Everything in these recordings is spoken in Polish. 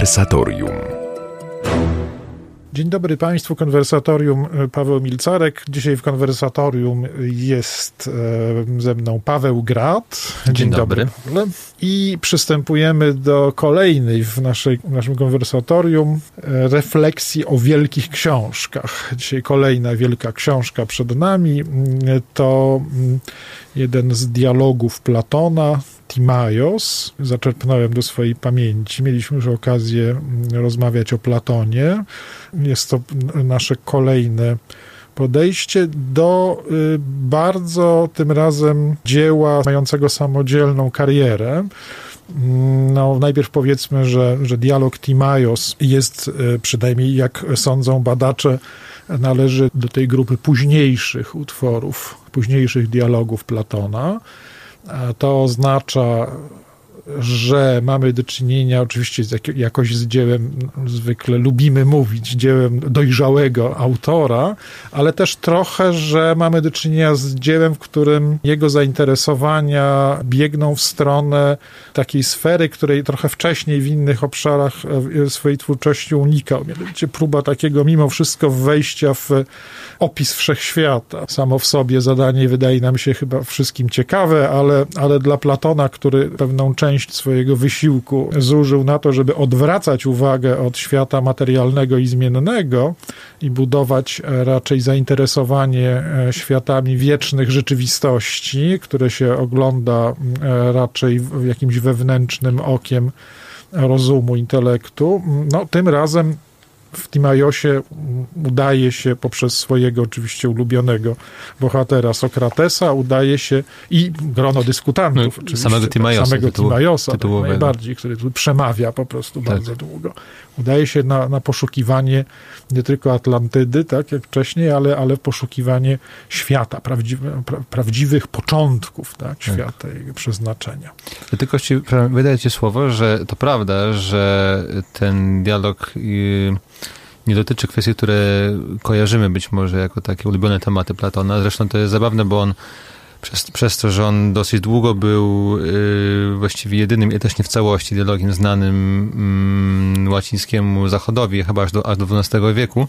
Konwersatorium. Dzień dobry Państwu, konwersatorium e, Paweł Milcarek. Dzisiaj w konwersatorium jest e, ze mną Paweł Grat. Dzień, Dzień dobry. dobry. I przystępujemy do kolejnej w, naszej, w naszym konwersatorium e, refleksji o wielkich książkach. Dzisiaj kolejna wielka książka przed nami. To mm, jeden z dialogów Platona, Timaios, zaczerpnąłem do swojej pamięci. Mieliśmy już okazję mm, rozmawiać o Platonie. Jest to nasze kolejne podejście do y, bardzo tym razem dzieła mającego samodzielną karierę. Mm, no, najpierw powiedzmy, że, że dialog Timaios jest, y, przynajmniej jak sądzą badacze, należy do tej grupy późniejszych utworów, późniejszych dialogów Platona. To oznacza że mamy do czynienia oczywiście z jak, jakoś z dziełem, zwykle lubimy mówić, dziełem dojrzałego autora, ale też trochę, że mamy do czynienia z dziełem, w którym jego zainteresowania biegną w stronę takiej sfery, której trochę wcześniej w innych obszarach e, swojej twórczości unikał. Mianowicie próba takiego mimo wszystko wejścia w opis wszechświata. Samo w sobie zadanie wydaje nam się chyba wszystkim ciekawe, ale, ale dla Platona, który pewną część część swojego wysiłku zużył na to, żeby odwracać uwagę od świata materialnego i zmiennego i budować e, raczej zainteresowanie e, światami wiecznych rzeczywistości, które się ogląda e, raczej jakimś wewnętrznym okiem rozumu, intelektu. No, tym razem w Timajosie udaje się poprzez swojego oczywiście ulubionego bohatera Sokratesa, udaje się i grono dyskutantów no, samego Timajosa, samego tytułu, Timajosa tak najbardziej, który tu przemawia po prostu tak. bardzo długo. Udaje się na, na poszukiwanie nie tylko Atlantydy, tak jak wcześniej, ale, ale poszukiwanie świata, prawdziwe, pra, prawdziwych początków tak, tak. świata i jego przeznaczenia. Ja tylko ci wydaje ci słowo, że to prawda, że ten dialog... Yy nie dotyczy kwestii, które kojarzymy być może jako takie ulubione tematy Platona. Zresztą to jest zabawne, bo on przez, przez to, że on dosyć długo był yy, właściwie jedynym, też nie w całości, dialogiem znanym yy, łacińskiemu zachodowi, chyba aż do, aż do XII wieku,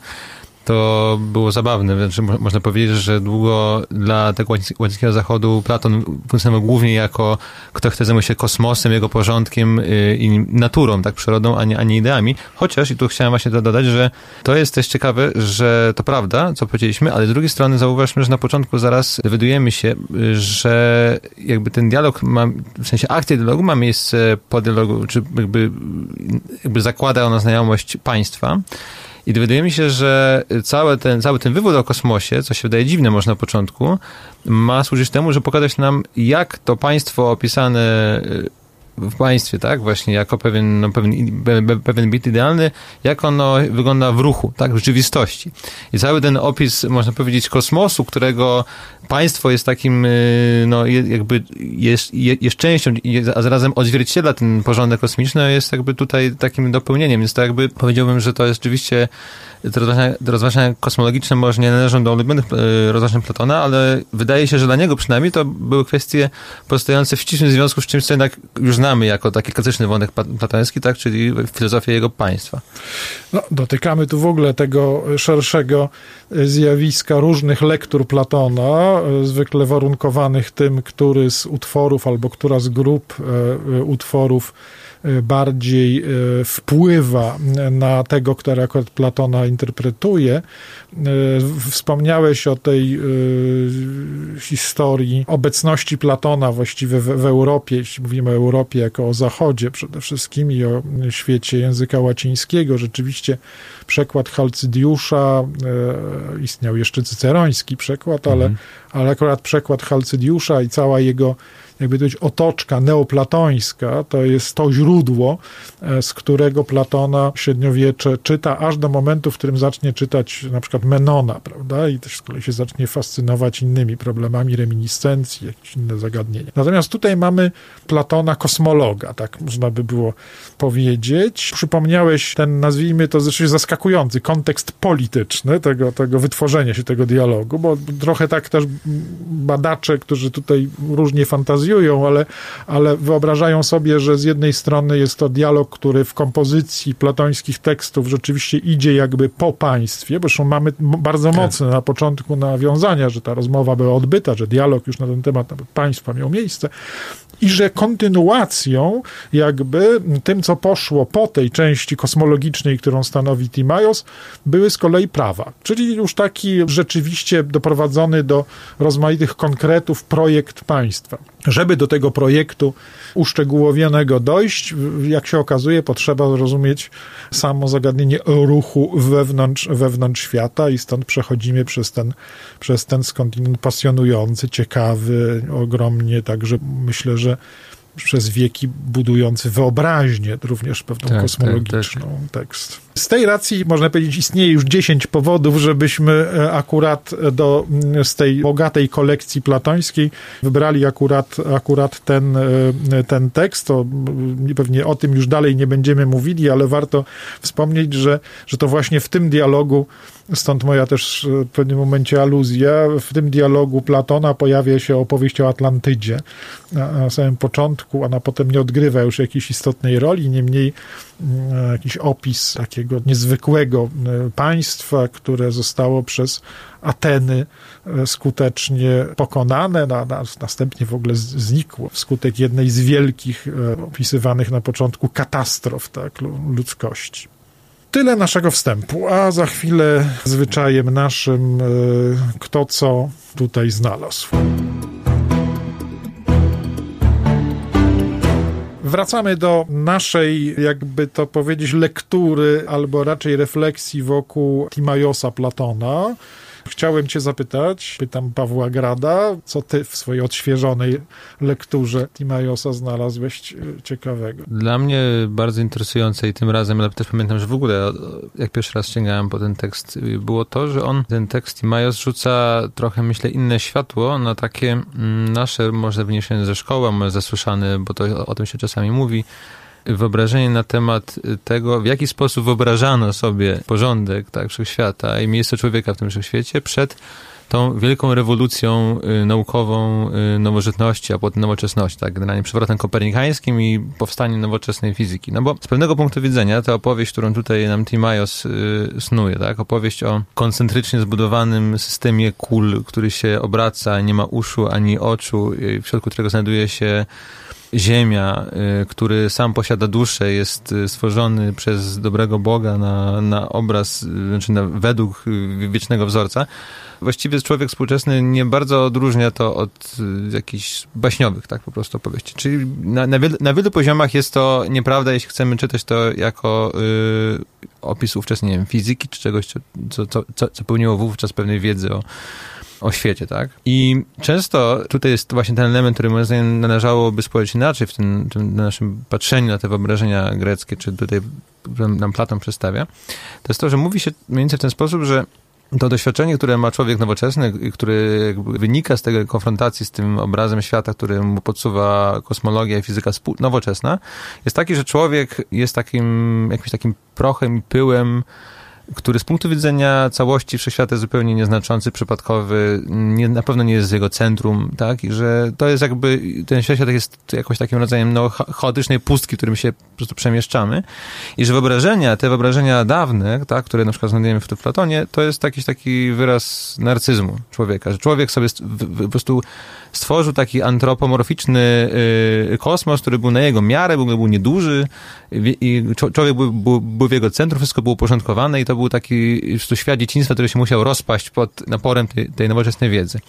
to było zabawne. Znaczy, można powiedzieć, że długo dla tego łacińskiego zachodu Platon funkcjonował głównie jako kto chce zajmować się kosmosem, jego porządkiem y, i naturą, tak, przyrodą, a nie, a nie ideami. Chociaż, i tu chciałem właśnie dodać, że to jest też ciekawe, że to prawda, co powiedzieliśmy, ale z drugiej strony zauważmy, że na początku zaraz dowiadujemy się, że jakby ten dialog ma, w sensie akcja dialogu ma miejsce po dialogu, czy jakby, jakby zakłada ona znajomość państwa, i dowiadujemy się, że cały ten, cały ten wywód o kosmosie, co się wydaje dziwne może na początku, ma służyć temu, że pokazać nam, jak to państwo opisane w państwie, tak, właśnie jako pewien, no, pewien, pewien bit idealny, jak ono wygląda w ruchu, tak, w rzeczywistości. I cały ten opis, można powiedzieć, kosmosu, którego państwo jest takim, y, no, jakby jest, jest częścią, a zarazem odzwierciedla ten porządek kosmiczny, jest jakby tutaj takim dopełnieniem, więc to jakby powiedziałbym, że to jest rzeczywiście te rozważania, te rozważania kosmologiczne może nie należą do ulubionych e, rozważań Platona, ale wydaje się, że dla niego przynajmniej to były kwestie pozostające w ścisłym związku z czymś, co jednak już znamy jako taki klasyczny wątek platoński, tak, czyli filozofię jego państwa. No, dotykamy tu w ogóle tego szerszego zjawiska różnych lektur Platona, e, zwykle warunkowanych tym, który z utworów albo która z grup e, utworów bardziej e, wpływa na tego, który akurat Platona interpretuje. E, wspomniałeś o tej e, historii obecności Platona właściwie w, w Europie, jeśli mówimy o Europie jako o Zachodzie przede wszystkim i o świecie języka łacińskiego. Rzeczywiście przekład Halcydiusza, istniał jeszcze cyceroński przekład, ale, mhm. ale akurat przekład Halcydiusza i cała jego jakby to być otoczka neoplatońska, to jest to źródło, e, z którego Platona średniowiecze czyta, aż do momentu, w którym zacznie czytać na przykład Menona, prawda, i też z kolei się zacznie fascynować innymi problemami reminiscencji, jakieś inne zagadnienia. Natomiast tutaj mamy Platona kosmologa, tak można by było powiedzieć. Przypomniałeś ten, nazwijmy to zresztą zaskakujący kontekst polityczny tego, tego wytworzenia się tego dialogu, bo trochę tak też badacze, którzy tutaj różnie fantazjują, ale, ale wyobrażają sobie, że z jednej strony jest to dialog, który w kompozycji platońskich tekstów rzeczywiście idzie jakby po państwie, bo zresztą mamy bardzo tak. mocne na początku nawiązania, że ta rozmowa była odbyta, że dialog już na ten temat państwa miał miejsce i że kontynuacją jakby tym, co poszło po tej części kosmologicznej, którą stanowi Timaios, były z kolei prawa. Czyli już taki rzeczywiście doprowadzony do rozmaitych konkretów projekt państwa. Żeby do tego projektu uszczegółowionego dojść, jak się okazuje, potrzeba zrozumieć samo zagadnienie ruchu wewnątrz, wewnątrz świata i stąd przechodzimy przez ten, przez ten skądinąd pasjonujący, ciekawy, ogromnie, także myślę, że przez wieki budujący wyobraźnię, również pewną tak, kosmologiczną tak, tak. tekst. Z tej racji, można powiedzieć, istnieje już 10 powodów, żebyśmy e, akurat do, mm, z tej bogatej kolekcji platońskiej wybrali akurat, akurat ten, e, ten tekst. To pewnie o tym już dalej nie będziemy mówili, ale warto wspomnieć, że, że to właśnie w tym dialogu Stąd moja też w pewnym momencie aluzja. W tym dialogu Platona pojawia się opowieść o Atlantydzie na, na samym początku, ona potem nie odgrywa już jakiejś istotnej roli, niemniej mm, jakiś opis takiego niezwykłego e, państwa, które zostało przez Ateny e, skutecznie pokonane, na, na, następnie w ogóle znikło wskutek jednej z wielkich e, opisywanych na początku katastrof tak, ludzkości. Tyle naszego wstępu, a za chwilę zwyczajem naszym, kto co tutaj znalazł. Wracamy do naszej, jakby to powiedzieć, lektury, albo raczej refleksji wokół Timajosa Platona. Chciałem Cię zapytać, pytam Pawła Grada, co Ty w swojej odświeżonej lekturze Timajosa znalazłeś e, ciekawego? Dla mnie bardzo interesujące i tym razem, ale też pamiętam, że w ogóle jak pierwszy raz sięgałem po ten tekst, było to, że on, ten tekst Timajos rzuca trochę, myślę, inne światło na takie mm, nasze, może wyniesione ze szkoły, może zasłyszane, bo to o tym się czasami mówi, wyobrażenie na temat tego, w jaki sposób wyobrażano sobie porządek tak, wszechświata i miejsce człowieka w tym wszechświecie przed tą wielką rewolucją y, naukową y, nowożytności, a potem nowoczesności, tak, generalnie przewrotem kopernikańskim i powstaniem nowoczesnej fizyki. No bo z pewnego punktu widzenia ta opowieść, którą tutaj nam Timaios y, snuje, tak, opowieść o koncentrycznie zbudowanym systemie kul, który się obraca, nie ma uszu ani oczu, w środku którego znajduje się Ziemia, y, który sam posiada duszę, jest y, stworzony przez dobrego Boga na, na obraz, y, znaczy na, według wiecznego wzorca. Właściwie człowiek współczesny nie bardzo odróżnia to od jakichś baśniowych, tak po prostu opowieści. Czyli na, na, wielu, na wielu poziomach jest to nieprawda, jeśli chcemy czytać to jako y, opis ówczesnej wiem, fizyki, czy czegoś, co, co, co, co pełniło wówczas pewnej wiedzy o, o świecie, tak? I często tutaj jest właśnie ten element, który moim zdaniem należałoby spojrzeć inaczej w tym, tym naszym patrzeniu na te wyobrażenia greckie, czy tutaj nam Platon przedstawia. To jest to, że mówi się mniej więcej w ten sposób, że to doświadczenie, które ma człowiek nowoczesny, który wynika z tej konfrontacji z tym obrazem świata, który mu podsuwa kosmologia i fizyka nowoczesna, jest taki, że człowiek jest takim, jakimś takim prochem i pyłem, który z punktu widzenia całości wszechświata jest zupełnie nieznaczący, przypadkowy, nie, na pewno nie jest jego centrum, tak? I że to jest jakby, ten świat jest jakoś takim rodzajem no, chaotycznej pustki, którym się po prostu przemieszczamy. I że wyobrażenia, te wyobrażenia dawne, tak, które na przykład znajdujemy w, w Platonie, to jest jakiś taki wyraz narcyzmu człowieka, że człowiek sobie po prostu stworzył taki antropomorficzny y, kosmos, który był na jego miarę, był, był nieduży i człowiek był, był, był w jego centrum, wszystko było uporządkowane i to taki to świat dzieciństwa, który się musiał rozpaść pod naporem tej, tej nowoczesnej wiedzy.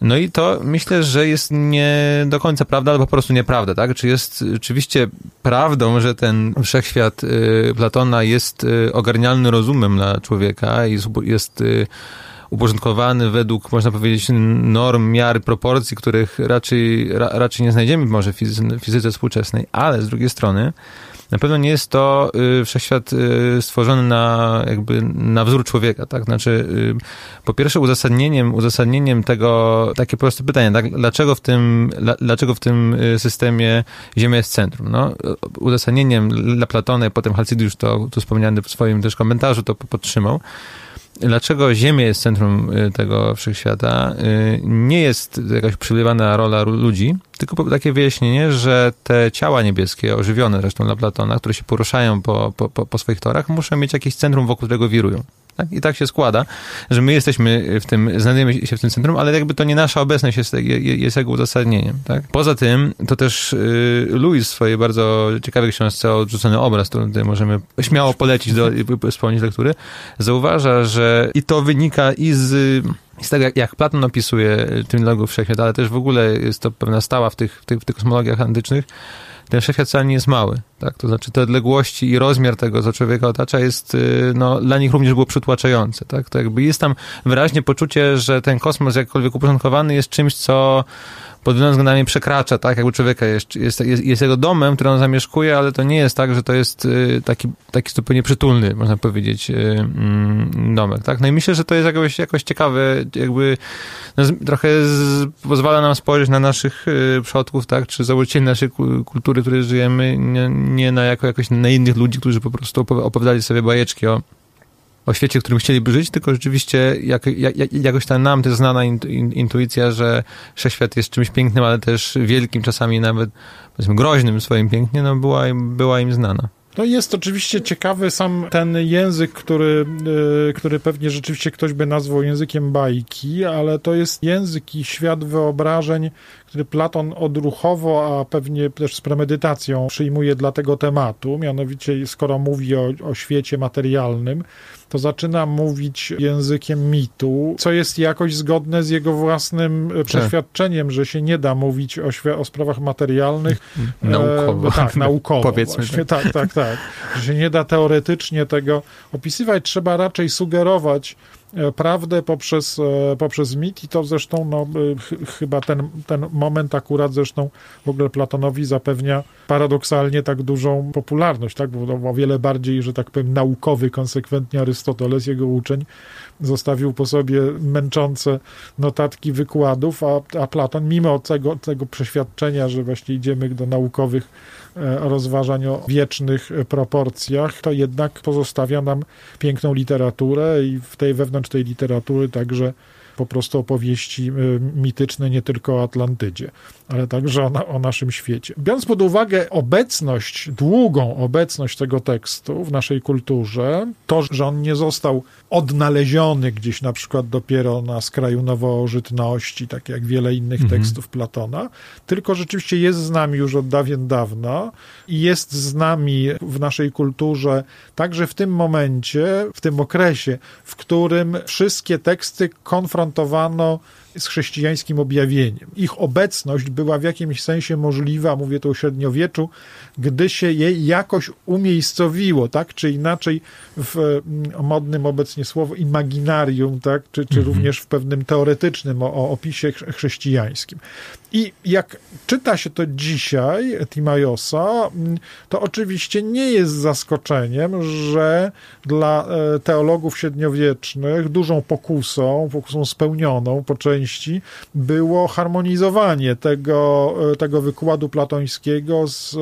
No i to myślę, że jest nie do końca prawda, albo po prostu nieprawda, tak? Czy jest oczywiście prawdą, że ten wszechświat y, Platona jest y, ogarnialny rozumem dla człowieka i jest, y, uporządkowany według, można powiedzieć, norm, miar, proporcji, których raczej, ra, raczej nie znajdziemy może w fizyce współczesnej, ale z drugiej strony na pewno nie jest to y, wszechświat y, stworzony na jakby na wzór człowieka, tak? Znaczy, y, po pierwsze uzasadnieniem, uzasadnieniem tego, takie proste pytanie, tak? Dlaczego w tym, la, dlaczego w tym y, systemie Ziemia jest centrum? No, uzasadnieniem dla Platona potem Halcydiusz to tu wspomniany w swoim też komentarzu to podtrzymał, dlaczego Ziemia jest centrum y, tego wszechświata, y, nie jest jakaś przylewana rola ludzi, tylko takie wyjaśnienie, że te ciała niebieskie, ożywione zresztą dla Platona, które się poruszają po, po, po swoich torach, muszą mieć jakieś centrum, wokół którego wirują. Tak? I tak się składa, że my jesteśmy w tym, znajdujemy się w tym centrum, ale jakby to nie nasza obecność jest, jest jego uzasadnieniem. Tak? Poza tym, to też y, Louis w swojej bardzo ciekawej książce Odrzucony obraz, tutaj możemy śmiało polecić do wspomnieć lektury, zauważa, że i to wynika i z z tego, jak, jak Platon opisuje tym logów wszechświat, ale też w ogóle jest to pewna stała w tych, w tych, w tych kosmologiach antycznych, ten wszechświat wcale nie jest mały. Tak? To znaczy te odległości i rozmiar tego, co człowieka otacza jest, y, no, dla nich również było przytłaczające. Tak? To jakby jest tam wyraźnie poczucie, że ten kosmos jakkolwiek uporządkowany jest czymś, co pod wieloma względami przekracza, tak, jakby człowieka jest, jest, jest, jest jego domem, który on zamieszkuje, ale to nie jest tak, że to jest y, taki, taki zupełnie przytulny, można powiedzieć, y, mm, domek, tak. No i myślę, że to jest jakoś, jakoś ciekawe, jakby no, trochę z, pozwala nam spojrzeć na naszych y, przodków, tak, czy założycieli naszej kultury, w której żyjemy, nie, nie na jako, jakoś na innych ludzi, którzy po prostu opowiadali sobie bajeczki o o świecie, w którym chcieliby żyć, tylko rzeczywiście jak, jak, jakoś ta nam też znana intuicja, że wszechświat jest czymś pięknym, ale też wielkim, czasami nawet powiedzmy groźnym swoim pięknie, no była, była im znana. No jest oczywiście ciekawy sam ten język, który, y, który pewnie rzeczywiście ktoś by nazwał językiem bajki, ale to jest język i świat wyobrażeń, który Platon odruchowo, a pewnie też z premedytacją przyjmuje dla tego tematu. Mianowicie, skoro mówi o, o świecie materialnym, to zaczyna mówić językiem mitu, co jest jakoś zgodne z jego własnym tak. przeświadczeniem, że się nie da mówić o, o sprawach materialnych. Naukowo. E, tak, naukowo. Powiedzmy. Właśnie, tak, tak, tak. Że się nie da teoretycznie tego opisywać, trzeba raczej sugerować E, prawdę poprzez, e, poprzez mit i to zresztą no, ch chyba ten, ten moment akurat zresztą w ogóle Platonowi zapewnia paradoksalnie tak dużą popularność, tak? bo o wiele bardziej, że tak powiem, naukowy konsekwentnie Arystoteles, jego uczeń, zostawił po sobie męczące notatki wykładów, a, a Platon mimo tego, tego przeświadczenia, że właśnie idziemy do naukowych E, rozważań o wiecznych proporcjach, to jednak pozostawia nam piękną literaturę i w tej wewnątrz tej literatury także po prostu opowieści e, mityczne nie tylko o Atlantydzie, ale także o, o, naszym świecie. Biorąc pod uwagę obecność, długą obecność tego tekstu w naszej kulturze, to, że on nie został odnaleziony gdzieś na przykład dopiero na skraju nowożytności, tak jak wiele innych mhm. tekstów Platona, tylko rzeczywiście jest z nami już od dawien dawna i jest z nami w naszej kulturze także w tym momencie, w tym okresie, w którym wszystkie teksty konfrontowano z chrześcijańskim objawieniem. Ich obecność była w jakimś sensie możliwa, mówię tu o średniowieczu, gdy się je jakoś umiejscowiło, tak czy inaczej w mm, modnym obecnie słowo imaginarium, tak, czy, czy mhm. również w pewnym teoretycznym o, o opisie chrześcijańskim. I jak czyta się to dzisiaj, Timajosa, mm, to oczywiście nie jest zaskoczeniem, że dla e, teologów średniowiecznych dużą pokusą, pokusą spełnioną po części, było harmonizowanie tego, e, tego wykładu platońskiego z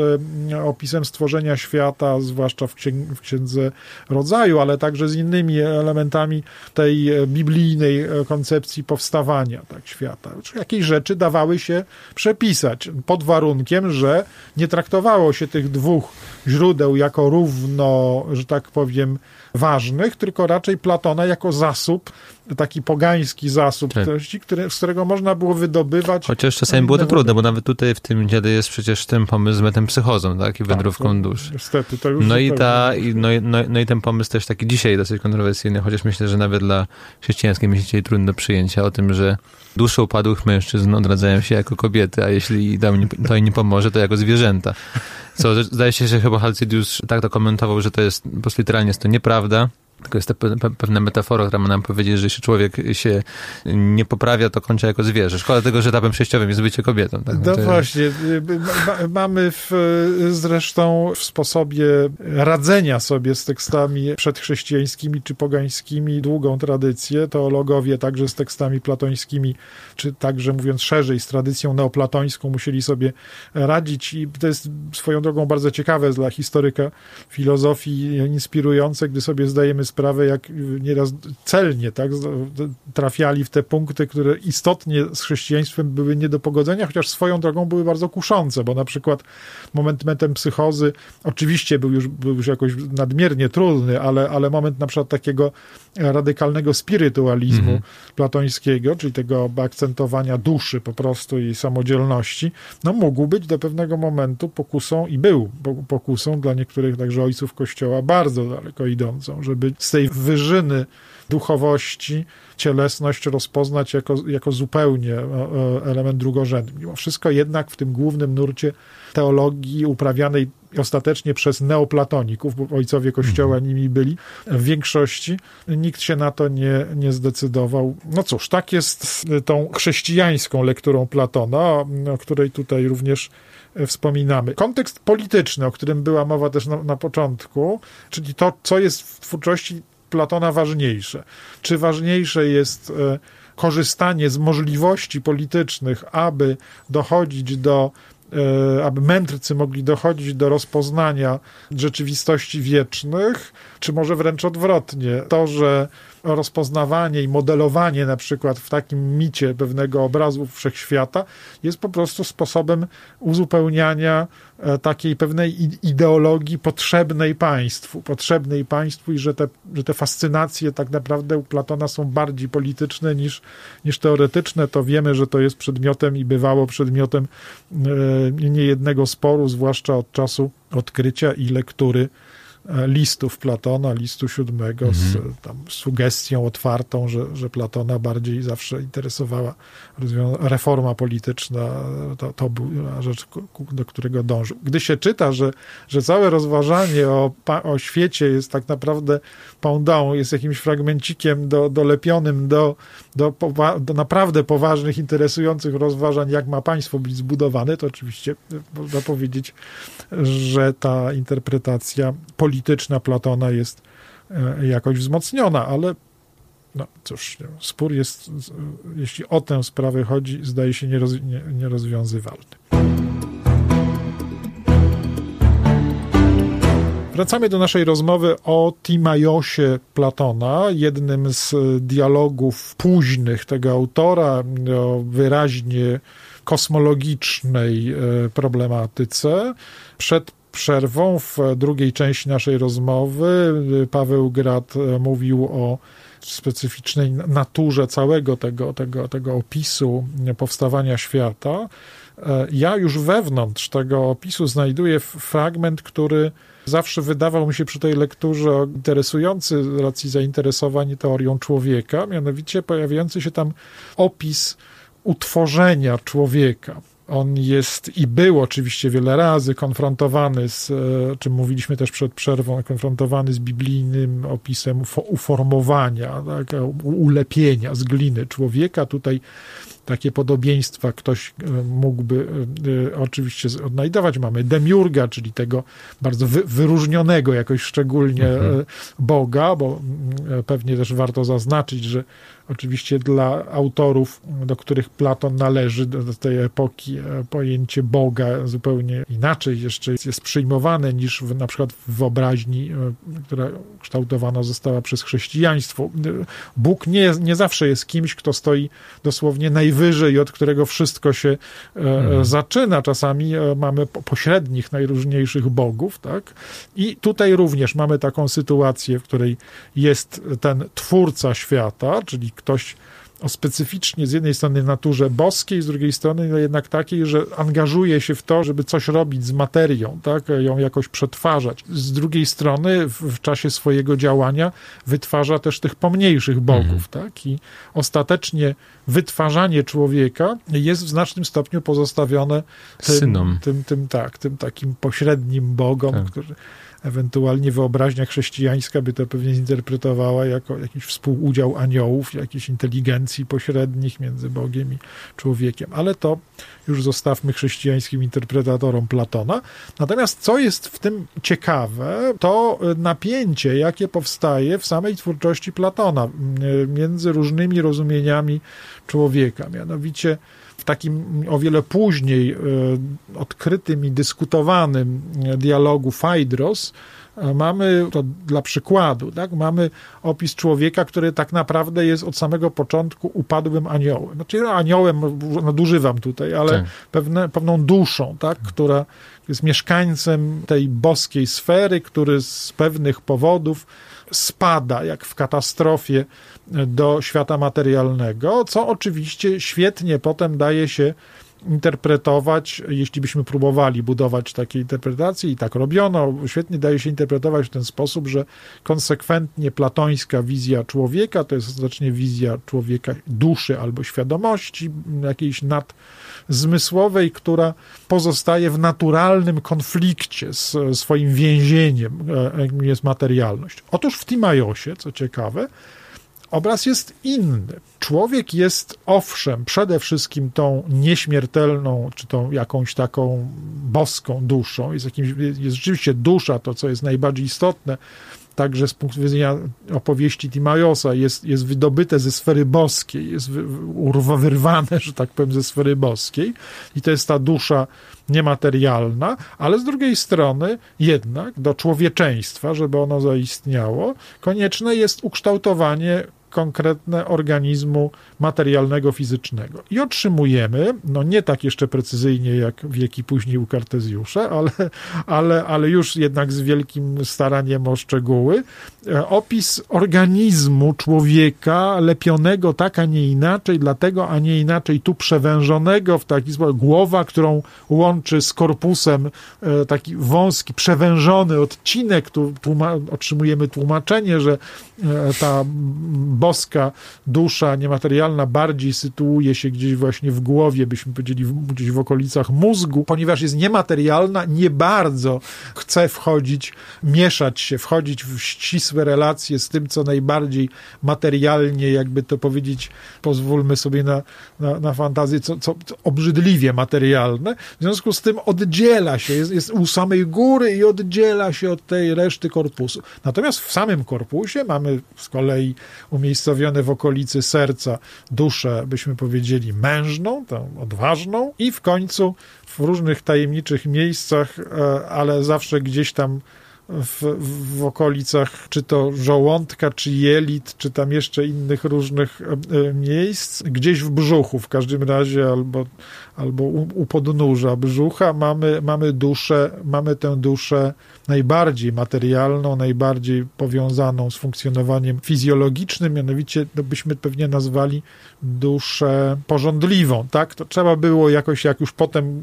e, opisem stworzenia świata, zwłaszcza w, w Księdze Rodzaju, ale także z innymi elementami tej biblijnej koncepcji powstawania tak, świata. Jakieś rzeczy dawały się przepisać, pod warunkiem, że nie traktowało się tych dwóch źródeł jako równo, że tak powiem, ważnych, tylko raczej Platona jako zasób, taki pogański zasób tak. treści, który, z którego można było wydobywać. Chociaż czasami było to trudne, bo nawet tutaj w tym dziale jest przecież ten pomysł z metempsychozą, tak, i wędrówką tak, dusz. Niestety, to już no i, ta, i, no, no, no, i ten pomysł też taki dzisiaj dosyć kontrowersyjny, chociaż myślę, że nawet dla chrześcijańskiej myśli trudny do przyjęcia o tym, że dusze upadłych mężczyzn odradzają się jako kobiety, a jeśli to im nie pomoże, to jako zwierzęta. Co zdaje się, że chyba Halcydius tak to komentował, że to jest po prostu literalnie jest to nieprawda, tylko jest to pewna metafora, która ma nam powiedzieć, że jeśli człowiek się nie poprawia, to kończy jako zwierzę. Szkoda tego, że etapem przejściowym jest bycie kobietą. Tak? No właśnie. mamy w, zresztą w sposobie radzenia sobie z tekstami przedchrześcijańskimi czy pogańskimi długą tradycję. Teologowie także z tekstami platońskimi, czy także mówiąc szerzej, z tradycją neoplatońską musieli sobie radzić i to jest swoją drogą bardzo ciekawe dla historyka filozofii, inspirujące, gdy sobie zdajemy sprawę, jak nieraz celnie tak, trafiali w te punkty, które istotnie z chrześcijaństwem były nie do pogodzenia, chociaż swoją drogą były bardzo kuszące, bo na przykład moment metem psychozy oczywiście był już, był już jakoś nadmiernie trudny, ale, ale moment na przykład takiego radykalnego spirytualizmu mm -hmm. platońskiego, czyli tego akcentowania duszy po prostu i samodzielności, no mógł być do pewnego momentu pokusą i był pokusą dla niektórych także ojców Kościoła bardzo daleko idącą, żeby z tej wyżyny duchowości cielesność rozpoznać jako, jako zupełnie e, e, element drugorzędny. Mimo wszystko jednak w tym głównym nurcie teologii uprawianej ostatecznie przez neoplatoników, bo ojcowie Kościoła mhm. nimi byli w większości, nikt się na to nie, nie zdecydował. No cóż, tak jest tą chrześcijańską lekturą Platona, o której tutaj również wspominamy. Kontekst polityczny, o którym była mowa też na, na początku, czyli to, co jest w twórczości Platona ważniejsze. Czy ważniejsze jest e, korzystanie z możliwości politycznych, aby dochodzić do e, aby mędrcy mogli dochodzić do rozpoznania rzeczywistości wiecznych, czy może wręcz odwrotnie. To, że rozpoznawanie i modelowanie na przykład w takim micie pewnego obrazu wszechświata jest po prostu sposobem uzupełniania e, takiej pewnej ideologii potrzebnej państwu, potrzebnej państwu i że te, że te fascynacje tak naprawdę u Platona są bardziej polityczne niż, niż teoretyczne, to wiemy, że to jest przedmiotem i bywało przedmiotem e, niejednego sporu, zwłaszcza od czasu odkrycia i lektury listów Platona, listu siódmego, mhm. z tam, sugestią otwartą, że, że Platona bardziej zawsze interesowała reforma polityczna, to, to była rzecz, do którego dążył. Gdy się czyta, że, że całe rozważanie o, o świecie jest tak naprawdę pędą, jest jakimś fragmencikiem do, dolepionym do, do, do naprawdę poważnych, interesujących rozważań, jak ma państwo być zbudowane, to oczywiście można powiedzieć, że ta interpretacja polityczna Platona jest e, jakoś wzmocniona, ale no cóż, spór jest, jeśli o tę sprawę chodzi, zdaje się nieroz, nie, nierozwiązywalny. Wracamy do naszej rozmowy o Timajosie Platona, jednym z dialogów późnych tego autora o wyraźnie kosmologicznej e, problematyce. Przed przerwą w drugiej części naszej rozmowy Paweł Grad e, mówił o specyficznej naturze całego tego, tego, tego opisu powstawania świata. E, ja już wewnątrz tego opisu znajduję fragment, który zawsze wydawał mi się przy tej lekturze interesujący z racji zainteresowań teorią człowieka, mianowicie pojawiający się tam opis utworzenia człowieka. On jest i był oczywiście wiele razy konfrontowany z, e, czym mówiliśmy też przed przerwą, konfrontowany z biblijnym opisem uformowania, tak, ulepienia z gliny człowieka. Tutaj takie podobieństwa ktoś e, mógłby e, oczywiście odnajdować. Mamy demiurga, czyli tego bardzo wy, wyróżnionego jakoś szczególnie mhm. Boga, bo pewnie też warto zaznaczyć, że Oczywiście dla autorów, do których Platon należy, do tej epoki, e, pojęcie Boga zupełnie inaczej jeszcze jest przyjmowane niż w, na przykład w wyobraźni, e, która kształtowana została przez chrześcijaństwo. Bóg nie, nie zawsze jest kimś, kto stoi dosłownie najwyżej, od którego wszystko się mhm. zaczyna. Czasami mamy pośrednich, najróżniejszych bogów, tak? I tutaj również mamy taką sytuację, w której jest ten twórca świata, czyli ktoś specyficznie z jednej strony naturze boskiej, z drugiej strony no jednak takiej, że angażuje się w to, żeby coś robić z materią, tak, ją jakoś przetwarzać. Z drugiej strony w, w czasie swojego działania wytwarza też tych pomniejszych bogów, mhm. tak, i ostatecznie wytwarzanie człowieka jest w znacznym stopniu pozostawione tym, Synom. tym, tym, tak, tym takim pośrednim bogom, tak. którzy Ewentualnie wyobraźnia chrześcijańska by to pewnie zinterpretowała jako jakiś współudział aniołów, jakiejś inteligencji pośrednich między Bogiem i człowiekiem. Ale to już zostawmy chrześcijańskim interpretatorom Platona. Natomiast co jest w tym ciekawe, to napięcie, jakie powstaje w samej twórczości Platona między różnymi rozumieniami człowieka. Mianowicie w takim o wiele później e, odkrytym i dyskutowanym dialogu Phaedros mamy, to dla przykładu, tak, mamy opis człowieka, który tak naprawdę jest od samego początku upadłym aniołem. Znaczy no, aniołem nadużywam tutaj, ale tak. pewne, pewną duszą, tak, która jest mieszkańcem tej boskiej sfery, który z pewnych powodów spada, jak w katastrofie, do świata materialnego, co oczywiście świetnie potem daje się interpretować, jeśli byśmy próbowali budować takie interpretacje i tak robiono, świetnie daje się interpretować w ten sposób, że konsekwentnie platońska wizja człowieka to jest ostatecznie wizja człowieka duszy albo świadomości jakiejś nadzmysłowej, która pozostaje w naturalnym konflikcie z swoim więzieniem, e, jakim jest materialność. Otóż w Timajosie, co ciekawe, obraz jest inny. Człowiek jest owszem przede wszystkim tą nieśmiertelną, czy tą jakąś taką boską duszą, jest, jakimś, jest rzeczywiście dusza, to co jest najbardziej istotne, także z punktu widzenia opowieści Timajosa jest, jest wydobyte ze sfery boskiej, jest urwa, wyrwane, że tak powiem, ze sfery boskiej i to jest ta dusza niematerialna, ale z drugiej strony jednak do człowieczeństwa, żeby ono zaistniało, konieczne jest ukształtowanie konkretne organizmu materialnego, fizycznego. I otrzymujemy, no nie tak jeszcze precyzyjnie jak wieki później u Kartezjusza, ale, ale, ale już jednak z wielkim staraniem o szczegóły, e, opis organizmu człowieka lepionego tak, a nie inaczej, dlatego, a nie inaczej tu przewężonego w taki sposób, głowa, którą łączy z korpusem e, taki wąski, przewężony odcinek, tu tłuma otrzymujemy tłumaczenie, że e, ta boska dusza niematerialna bardziej sytuuje się gdzieś właśnie w głowie, byśmy powiedzieli, gdzieś w okolicach mózgu, ponieważ jest niematerialna, nie bardzo chce wchodzić, mieszać się, wchodzić w ścisłe relacje z tym, co najbardziej materialnie, jakby to powiedzieć, pozwólmy sobie na, na, na fantazję, co, co, co obrzydliwie materialne. W związku z tym oddziela się, jest, jest u samej góry i oddziela się od tej reszty korpusu. Natomiast w samym korpusie mamy z kolei umiejętności umiejscowione w okolicy serca duszę, byśmy powiedzieli, mężną, tą odważną i w końcu w różnych tajemniczych miejscach, e, ale zawsze gdzieś tam w, w okolicach czy to żołądka, czy jelit, czy tam jeszcze innych różnych e, e, miejsc, gdzieś w brzuchu w każdym razie, albo, albo u, u podnóża brzucha mamy, mamy duszę, mamy tę duszę najbardziej materialną, najbardziej powiązaną z funkcjonowaniem fizjologicznym, mianowicie to byśmy pewnie nazwali duszę porządliwą, tak? To trzeba było jakoś, jak już potem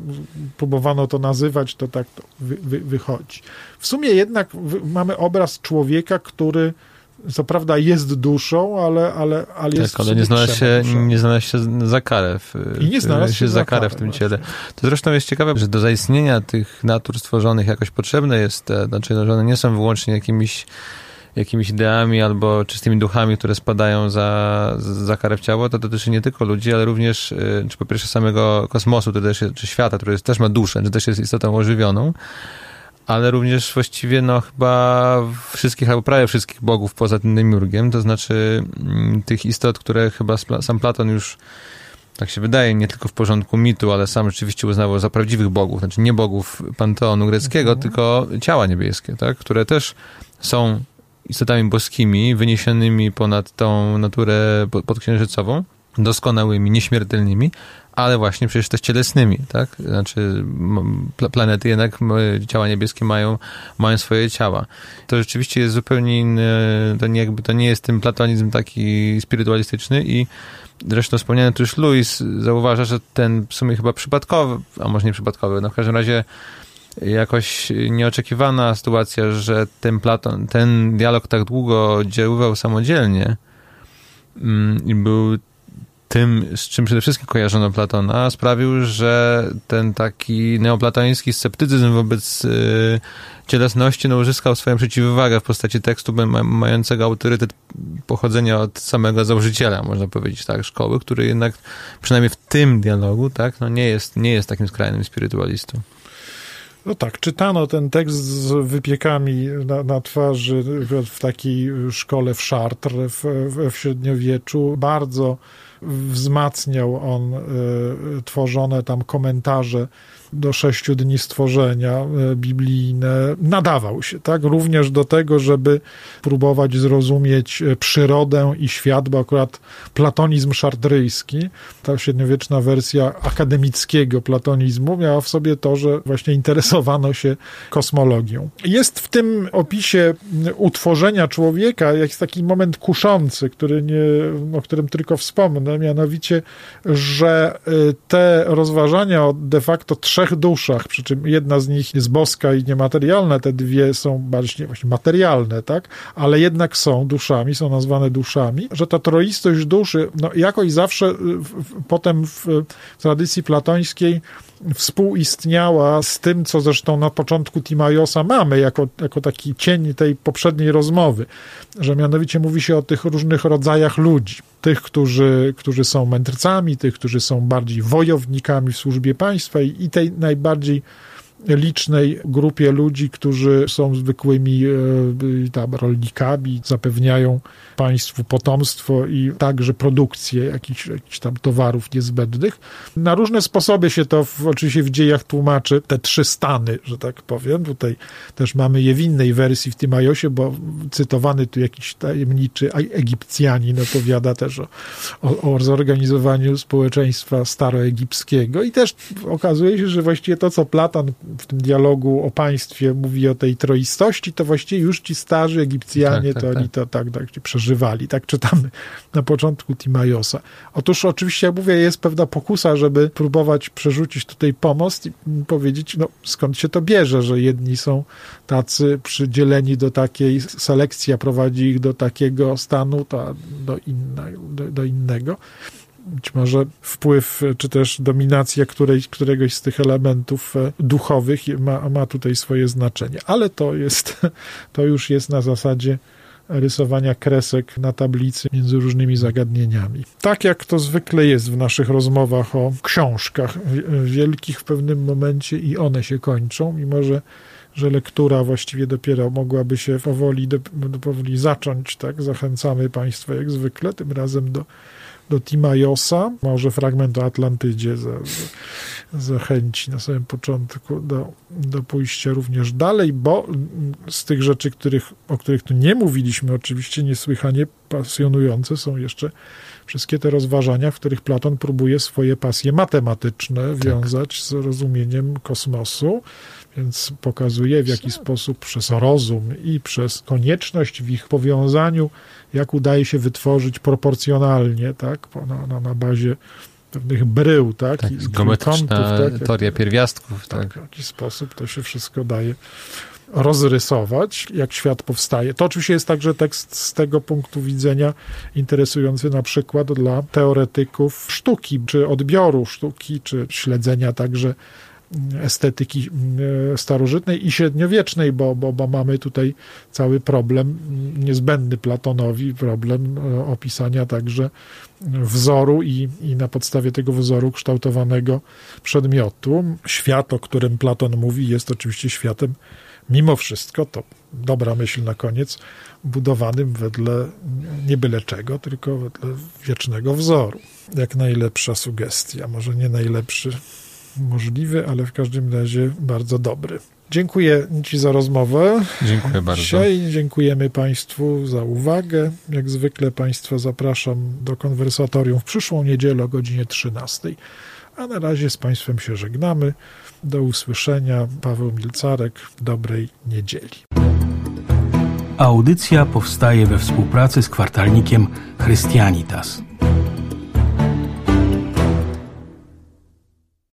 próbowano to nazywać, to tak to wy, wy, wychodzi. W sumie jednak mamy obraz człowieka, który co prawda jest duszą, ale, ale, ale jest Tak, ale nie znalazł, się, nie znalazł się za karę w, I nie znalazł się za karę w tym ciele. To zresztą jest ciekawe, że do zaistnienia tych natur stworzonych jakoś potrzebne jest, znaczy, no, że one nie są wyłącznie jakimiś jakimiś ideami albo czystymi duchami, które spadają za, za karę w ciało, to dotyczy nie tylko ludzi, ale również, y, czy po pierwsze samego kosmosu, to też, czy świata, który jest, też ma duszę, czy też jest istotą ożywioną, ale również właściwie no chyba wszystkich, albo prawie wszystkich bogów poza tym Demiurgiem, to znaczy mm, tych istot, które chyba sam Platon już tak się wydaje, nie tylko w porządku mitu, ale sam rzeczywiście uznawał za prawdziwych bogów, znaczy nie bogów panteonu greckiego, mhm. tylko ciała niebieskie, tak, które też są istotami boskimi, wyniesionymi ponad tą naturę podksiężycową, doskonałymi, nieśmiertelnymi, ale właśnie przecież też cielesnymi, tak? Znaczy planety jednak, ciała niebieskie mają, mają swoje ciała. To rzeczywiście jest zupełnie inny, to nie, jakby, to nie jest ten platonizm taki spirytualistyczny i zresztą wspomniany tu już Louis zauważa, że ten w sumie chyba przypadkowy, a może nie przypadkowy, no w każdym razie jakoś nieoczekiwana sytuacja, że ten Platon, ten dialog tak długo działał samodzielnie mm, i był tym, z czym przede wszystkim kojarzono Platona, sprawił, że ten taki neoplatoński sceptycyzm wobec y, cielesności no, uzyskał swoją przeciwwagę w postaci tekstu mającego autorytet pochodzenia od samego założyciela, można powiedzieć, tak, szkoły, który jednak przynajmniej w tym dialogu, tak, no nie jest, nie jest takim skrajnym spirytualistą. No tak, czytano ten tekst z wypiekami na, na twarzy w takiej szkole w Chartres w, w, w średniowieczu. Bardzo wzmacniał on y, tworzone tam komentarze do sześciu dni stworzenia e, biblijne nadawał się, tak? Również do tego, żeby próbować zrozumieć e, przyrodę i świat, bo akurat platonizm szardryjski, ta średniowieczna wersja akademickiego platonizmu miała w sobie to, że właśnie interesowano się kosmologią. Jest w tym opisie utworzenia człowieka jakiś taki moment kuszący, który nie, o którym tylko wspomnę, mianowicie, że e, te rozważania o de facto trzech duszach, przy czym jedna z nich jest boska i niematerialna, te dwie są bardziej właśnie materialne, tak? Ale jednak są duszami, są nazwane duszami, że ta troistość duszy, no jakoś zawsze w, potem w, w tradycji platońskiej współistniała z tym, co zresztą na początku Timajosa mamy, jako, jako taki cień tej poprzedniej rozmowy, że mianowicie mówi się o tych różnych rodzajach ludzi. Tych, którzy, którzy są mędrcami, tych, którzy są bardziej wojownikami w służbie państwa i, i tej najbardziej licznej grupie ludzi, którzy są zwykłymi e, tam, rolnikami, zapewniają państwu potomstwo i także produkcję jakichś, jakichś tam towarów niezbędnych. Na różne sposoby się to w, oczywiście w dziejach tłumaczy, te trzy stany, że tak powiem. Tutaj też mamy je w innej wersji w Tymajosie, bo cytowany tu jakiś tajemniczy Egipcjanin opowiada też o, o, o zorganizowaniu społeczeństwa staroegipskiego i też okazuje się, że właściwie to, co Platan w tym dialogu o państwie mówi o tej troistości, to właściwie już ci starzy Egipcjanie, tak, tak, to oni tak. to tak, tak przeżywali. Tak czytamy na początku Timajosa. Otóż oczywiście, jak mówię, jest pewna pokusa, żeby próbować przerzucić tutaj pomost i powiedzieć, no skąd się to bierze, że jedni są tacy przydzieleni do takiej selekcji, a prowadzi ich do takiego stanu, to do, inna, do, do innego być może wpływ czy też dominacja której, któregoś z tych elementów e, duchowych ma, ma tutaj swoje znaczenie. Ale to jest, to już jest na zasadzie rysowania kresek na tablicy między różnymi zagadnieniami. Tak jak to zwykle jest w naszych rozmowach o książkach wielkich w pewnym momencie i one się kończą, mimo że że lektura właściwie dopiero mogłaby się powoli, do, powoli zacząć, tak? Zachęcamy Państwa jak zwykle, tym razem do do Timajosa, może fragment o Atlantydzie za, za, zachęci na samym początku do, do pójścia również dalej, bo z tych rzeczy, których, o których tu nie mówiliśmy, oczywiście niesłychanie pasjonujące są jeszcze wszystkie te rozważania, w których Platon próbuje swoje pasje matematyczne tak. wiązać z rozumieniem kosmosu, więc pokazuje w jaki sposób przez rozum i przez konieczność w ich powiązaniu jak udaje się wytworzyć proporcjonalnie, tak, na, na, na bazie pewnych brył, tak, tak i geometryczna kątów, tak, teoria pierwiastków, tak. tak. W jaki sposób to się wszystko daje rozrysować, jak świat powstaje. To oczywiście jest także tekst z tego punktu widzenia interesujący na przykład dla teoretyków sztuki, czy odbioru sztuki, czy śledzenia także estetyki e, starożytnej i średniowiecznej, bo, bo, bo mamy tutaj cały problem niezbędny Platonowi, problem e, opisania także wzoru i, i na podstawie tego wzoru kształtowanego przedmiotu. Świat, o którym Platon mówi, jest oczywiście światem mimo wszystko, to dobra myśl na koniec, budowanym wedle nie byle czego, tylko wedle wiecznego wzoru. Jak najlepsza sugestia, może nie najlepszy możliwy, ale w każdym razie bardzo dobry. Dziękuję Ci za rozmowę. Dziękuję bardzo. Dzisiaj dziękujemy Państwu za uwagę. Jak zwykle Państwa zapraszam do konwersatorium w przyszłą niedzielę o godzinie 13. A na razie z Państwem się żegnamy. Do usłyszenia. Paweł Milcarek. Dobrej niedzieli. Audycja powstaje we współpracy z kwartalnikiem Chrystianitas.